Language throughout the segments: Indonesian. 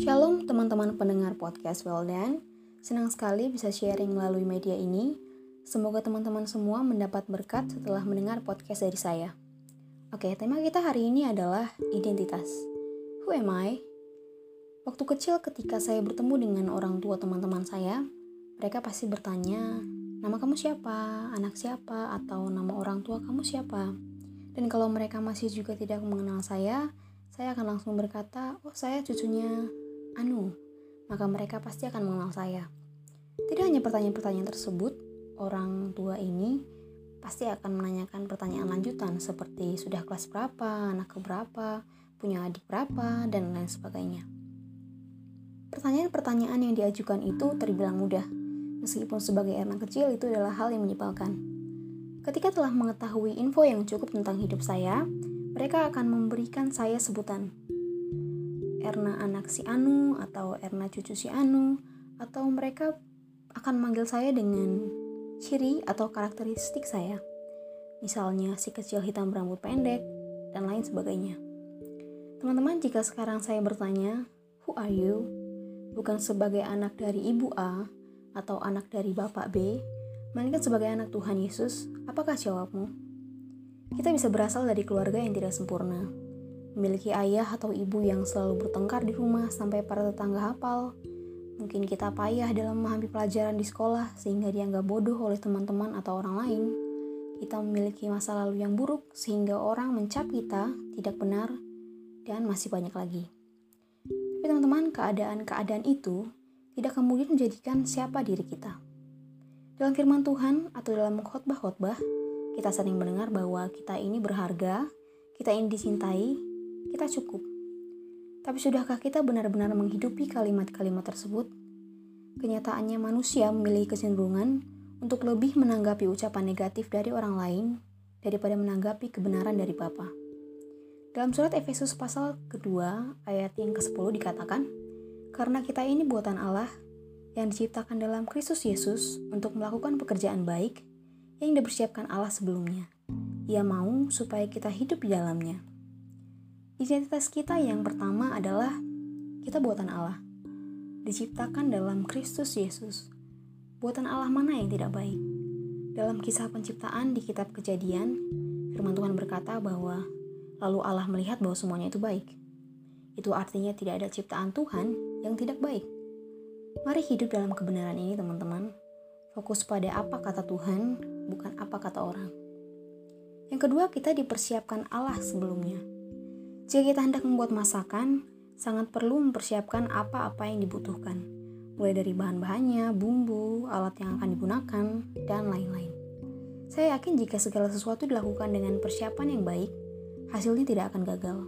Shalom teman-teman pendengar podcast Weldan. Senang sekali bisa sharing melalui media ini. Semoga teman-teman semua mendapat berkat setelah mendengar podcast dari saya. Oke, tema kita hari ini adalah identitas. Who am I? Waktu kecil ketika saya bertemu dengan orang tua teman-teman saya, mereka pasti bertanya, nama kamu siapa, anak siapa, atau nama orang tua kamu siapa. Dan kalau mereka masih juga tidak mengenal saya, saya akan langsung berkata, oh saya cucunya Anu, maka mereka pasti akan mengenal saya. Tidak hanya pertanyaan-pertanyaan tersebut, orang tua ini pasti akan menanyakan pertanyaan lanjutan seperti sudah kelas berapa, anak berapa, punya adik berapa, dan lain sebagainya. Pertanyaan-pertanyaan yang diajukan itu terbilang mudah, meskipun sebagai anak kecil itu adalah hal yang menyebalkan. Ketika telah mengetahui info yang cukup tentang hidup saya, mereka akan memberikan saya sebutan Erna anak si Anu atau Erna cucu si Anu atau mereka akan manggil saya dengan ciri atau karakteristik saya. Misalnya si kecil hitam berambut pendek dan lain sebagainya. Teman-teman, jika sekarang saya bertanya, "Who are you?" bukan sebagai anak dari ibu A atau anak dari bapak B, melainkan sebagai anak Tuhan Yesus, apakah jawabmu? Kita bisa berasal dari keluarga yang tidak sempurna, memiliki ayah atau ibu yang selalu bertengkar di rumah sampai para tetangga hafal. Mungkin kita payah dalam memahami pelajaran di sekolah sehingga dianggap bodoh oleh teman-teman atau orang lain. Kita memiliki masa lalu yang buruk sehingga orang mencap kita tidak benar dan masih banyak lagi. Tapi teman-teman, keadaan-keadaan itu tidak kemudian menjadikan siapa diri kita. Dalam firman Tuhan atau dalam khotbah-khotbah, kita sering mendengar bahwa kita ini berharga, kita ini dicintai, kita cukup. Tapi sudahkah kita benar-benar menghidupi kalimat-kalimat tersebut? Kenyataannya manusia memiliki kecenderungan untuk lebih menanggapi ucapan negatif dari orang lain daripada menanggapi kebenaran dari Bapa. Dalam surat Efesus pasal kedua ayat yang ke-10 dikatakan, Karena kita ini buatan Allah yang diciptakan dalam Kristus Yesus untuk melakukan pekerjaan baik yang dipersiapkan Allah sebelumnya. Ia mau supaya kita hidup di dalamnya. Identitas kita yang pertama adalah kita buatan Allah. Diciptakan dalam Kristus Yesus. Buatan Allah mana yang tidak baik? Dalam kisah penciptaan di kitab Kejadian, firman Tuhan berkata bahwa lalu Allah melihat bahwa semuanya itu baik. Itu artinya tidak ada ciptaan Tuhan yang tidak baik. Mari hidup dalam kebenaran ini, teman-teman. Fokus pada apa kata Tuhan, bukan apa kata orang. Yang kedua, kita dipersiapkan Allah sebelumnya. Jika kita hendak membuat masakan, sangat perlu mempersiapkan apa-apa yang dibutuhkan, mulai dari bahan-bahannya, bumbu, alat yang akan digunakan, dan lain-lain. Saya yakin jika segala sesuatu dilakukan dengan persiapan yang baik, hasilnya tidak akan gagal.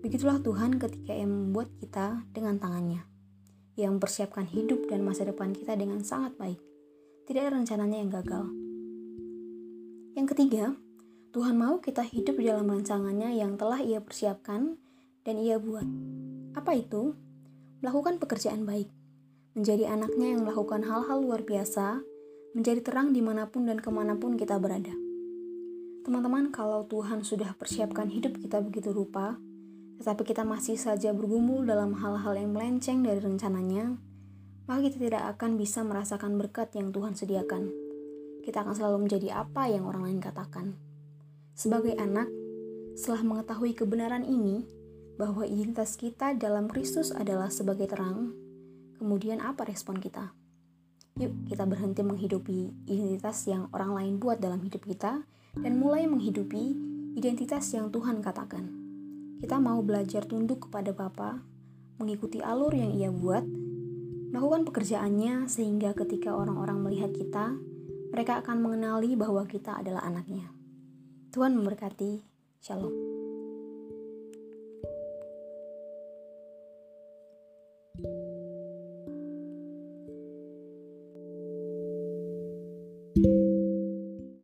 Begitulah Tuhan ketika Ia membuat kita dengan tangannya. Ia mempersiapkan hidup dan masa depan kita dengan sangat baik. Tidak ada rencananya yang gagal. Yang ketiga, Tuhan mau kita hidup di dalam rancangannya yang telah ia persiapkan dan ia buat. Apa itu? Melakukan pekerjaan baik. Menjadi anaknya yang melakukan hal-hal luar biasa, menjadi terang di mana pun dan ke mana pun kita berada. Teman-teman, kalau Tuhan sudah persiapkan hidup kita begitu rupa, tetapi kita masih saja bergumul dalam hal-hal yang melenceng dari rencananya, maka kita tidak akan bisa merasakan berkat yang Tuhan sediakan. Kita akan selalu menjadi apa yang orang lain katakan. Sebagai anak, setelah mengetahui kebenaran ini, bahwa identitas kita dalam Kristus adalah sebagai terang, kemudian apa respon kita? Yuk, kita berhenti menghidupi identitas yang orang lain buat dalam hidup kita dan mulai menghidupi identitas yang Tuhan katakan. Kita mau belajar tunduk kepada Bapa, mengikuti alur yang Ia buat, melakukan pekerjaannya sehingga ketika orang-orang melihat kita, mereka akan mengenali bahwa kita adalah anaknya. Tuhan memberkati. Shalom.